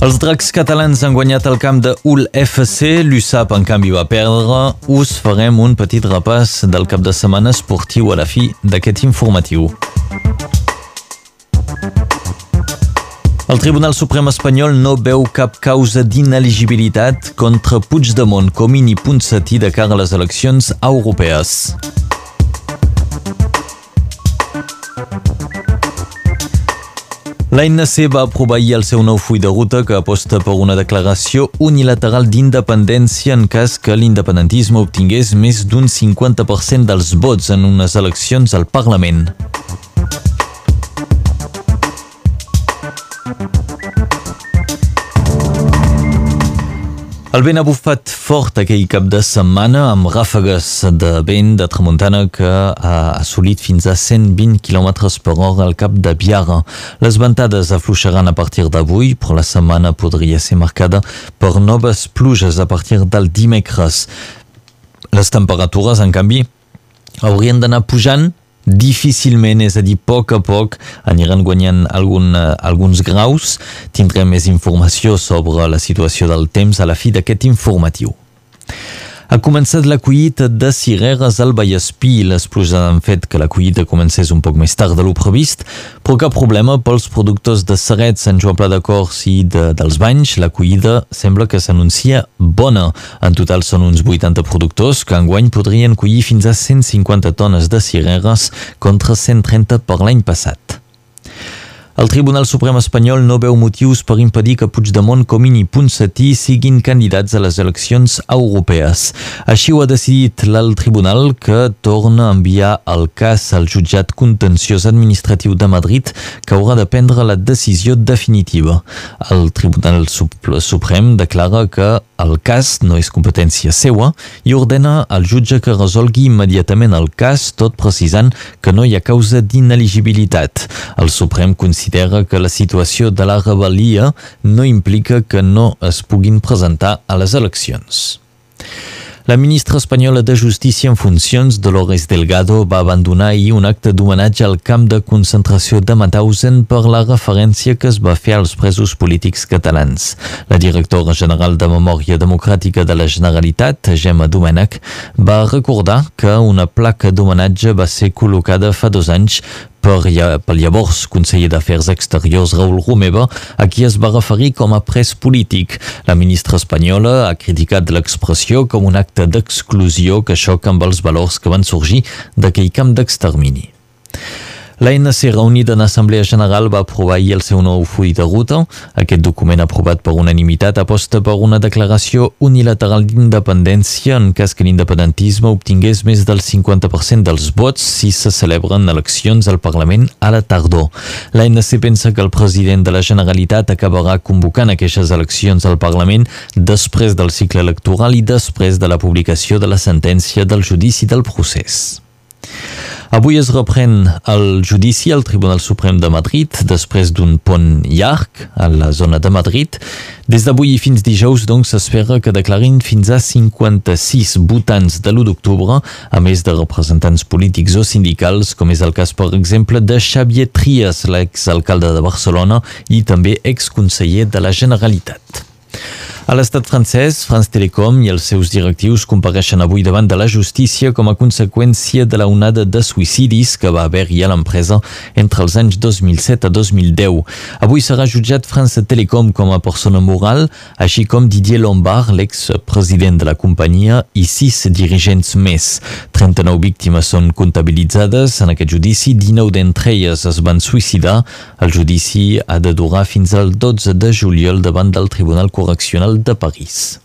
Els dracs catalans han guanyat el camp de UL FC, l'USAP en canvi va perdre. Us farem un petit repàs del cap de setmana esportiu a la fi d'aquest informatiu. El Tribunal Suprem espanyol no veu cap causa d'ineligibilitat contra Puigdemont, Comín i Ponsatí de cara a les eleccions europees. L'ANC va aprovar ahir el seu nou full de ruta que aposta per una declaració unilateral d'independència en cas que l'independentisme obtingués més d'un 50% dels vots en unes eleccions al Parlament. El vent ha bufat fort aquell cap de setmana amb ràfegues de vent de tramuntana que ha assolit fins a 120 km per hora al cap de Biara. Les ventades afluixaran a partir d'avui, però la setmana podria ser marcada per noves pluges a partir del dimecres. Les temperatures, en canvi, haurien d'anar pujant difícilment, és a dir, a poc a poc aniran guanyant algun, uh, alguns graus. Tindrem més informació sobre la situació del temps a la fi d'aquest informatiu. Ha començat la collita de cireres al Vallespí. Les pluges han fet que la collita comencés un poc més tard de lo previst, però cap problema pels productors de Serret, Sant Joan Pla de Cors i de, dels Banys. La collida sembla que s'anuncia bona. En total són uns 80 productors que enguany podrien collir fins a 150 tones de cireres contra 130 per l'any passat. El Tribunal Suprem espanyol no veu motius per impedir que Puigdemont, Comín i Ponsatí siguin candidats a les eleccions europees. Així ho ha decidit l'alt tribunal que torna a enviar el cas al jutjat contenciós administratiu de Madrid que haurà de prendre la decisió definitiva. El Tribunal Suprem declara que el cas no és competència seua i ordena al jutge que resolgui immediatament el cas, tot precisant que no hi ha causa d'ineligibilitat. El Suprem considera que la situació de la rebel·lia no implica que no es puguin presentar a les eleccions. La ministra espanyola de Justícia en funcions, Dolores Delgado, va abandonar ahir un acte d'homenatge al camp de concentració de Mauthausen per la referència que es va fer als presos polítics catalans. La directora general de Memòria Democràtica de la Generalitat, Gemma Domènech, va recordar que una placa d'homenatge va ser col·locada fa dos anys per, pel llavors conseller d'Afers Exteriors Raúl Romeva, a qui es va referir com a pres polític. La ministra espanyola ha criticat l'expressió com un acte d'exclusió que xoca amb els valors que van sorgir d'aquell camp d'extermini. L'ANC reunida en Assemblea General va aprovar ahir el seu nou full de ruta. Aquest document aprovat per unanimitat aposta per una declaració unilateral d'independència en cas que l'independentisme obtingués més del 50% dels vots si se celebren eleccions al Parlament a la tardor. L'ANC pensa que el president de la Generalitat acabarà convocant aquestes eleccions al Parlament després del cicle electoral i després de la publicació de la sentència del judici del procés. Avui es reprèn el judici al Tribunal Suprem de Madrid després d'un pont llarg a la zona de Madrid. Des d'avui fins dijous, doncs, s'espera que declarin fins a 56 votants de l'1 d'octubre, a més de representants polítics o sindicals, com és el cas, per exemple, de Xavier Trias, l'exalcalde de Barcelona i també exconseller de la Generalitat. A l'estat francès, France Telecom i els seus directius compareixen avui davant de la justícia com a conseqüència de la onada de suïcidis que va haver-hi a l'empresa entre els anys 2007 a 2010. Avui serà jutjat France Telecom com a persona moral, així com Didier Lombard, l'ex-president de la companyia, i sis dirigents més. 39 víctimes són comptabilitzades en aquest judici, 19 d'entre elles es van suïcidar. El judici ha de durar fins al 12 de juliol davant del Tribunal Correccional de París.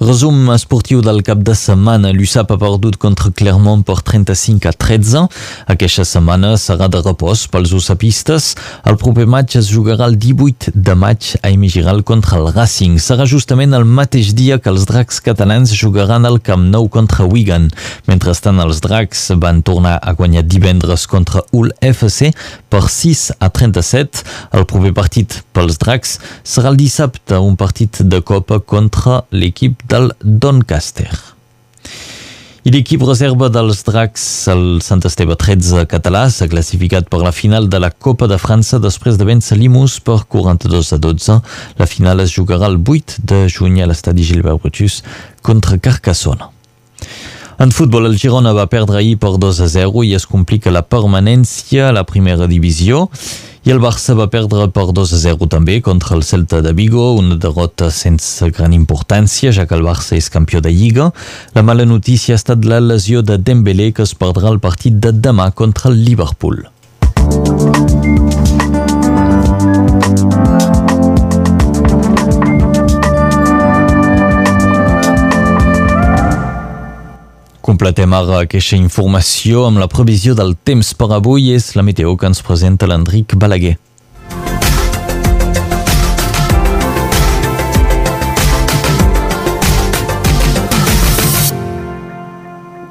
Resum esportiu del cap de setmana. L'USAP ha perdut contra Clermont per 35 a 13. Aquesta setmana serà de repòs pels usapistes. El proper maig es jugarà el 18 de maig a Emigiral contra el Racing. Serà justament el mateix dia que els dracs catalans jugaran al Camp Nou contra Wigan. Mentrestant, els dracs van tornar a guanyar divendres contra Hull FC per 6 a 37. El proper partit pels dracs serà el dissabte, un partit de Copa contra l'equip del Doncaster. I l'equip reserva dels Dracs, el Sant Esteve 13 català, s'ha classificat per la final de la Copa de França després de vèncer Limus per 42 a 12. La final es jugarà el 8 de juny a l'estadi Gilbert Brutus contra Carcassona. En futbol, el Girona va perdre ahir per 2 a 0 i es complica la permanència a la primera divisió. I el Barça va perdre per 2 a 0 també contra el Celta de Vigo, una derrota sense gran importància, ja que el Barça és campió de Lliga. La mala notícia ha estat la lesió de Dembélé, que es perdrà el partit de demà contra el Liverpool. Completem ara aquesta informació amb la previsió del temps per avui és la meteo que ens presenta l'Enric Balaguer.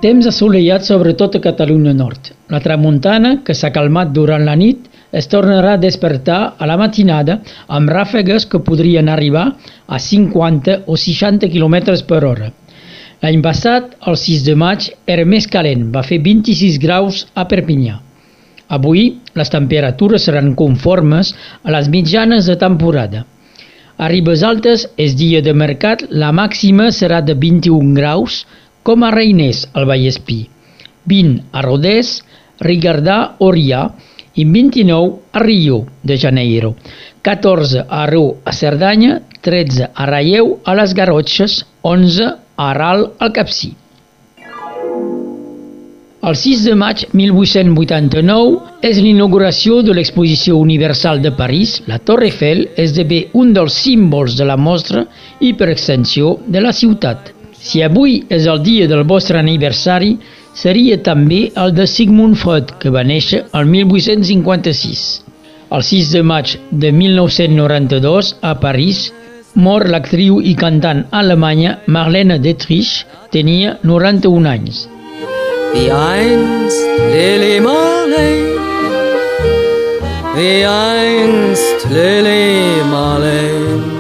Temps assolellat sobretot a Catalunya Nord. La tramuntana, que s'ha calmat durant la nit, es tornarà a despertar a la matinada amb ràfegues que podrien arribar a 50 o 60 km per hora. L'any passat, el 6 de maig, era més calent, va fer 26 graus a Perpinyà. Avui, les temperatures seran conformes a les mitjanes de temporada. A Ribes Altes és dia de mercat, la màxima serà de 21 graus, com a Reiners, al Vallespí, 20 a Rodés, Rigardà, Orià i 29 a Rio de Janeiro, 14 a Arreu, a Cerdanya, 13 a Raieu, a les Garrotxes, 11 a Aral, al Capcí. El 6 de maig 1889 és l'inauguració de l'Exposició Universal de París. La Torre Eiffel esdevé un dels símbols de la mostra i, per extensió, de la ciutat. Si avui és el dia del vostre aniversari, seria també el de Sigmund Freud, que va néixer el 1856. El 6 de maig de 1992, a París, mor l'actriu i cantant alemanya Marlene Dietrich, tenia 91 anys. Wie einst Lili Marley, wie einst Lili Marley.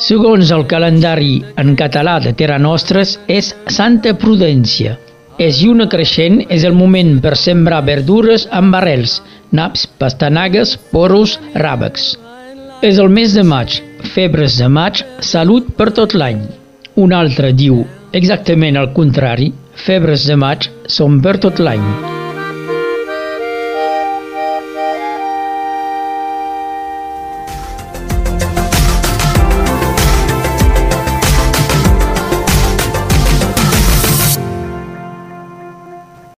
Segons el calendari en català de Terra Nostres, és Santa Prudència. És lluna creixent, és el moment per sembrar verdures amb barrels, naps, pastanagues, poros, ràbecs. És el mes de maig, febres de maig, salut per tot l'any. Un altre diu exactament el contrari, febres de maig són per tot l'any.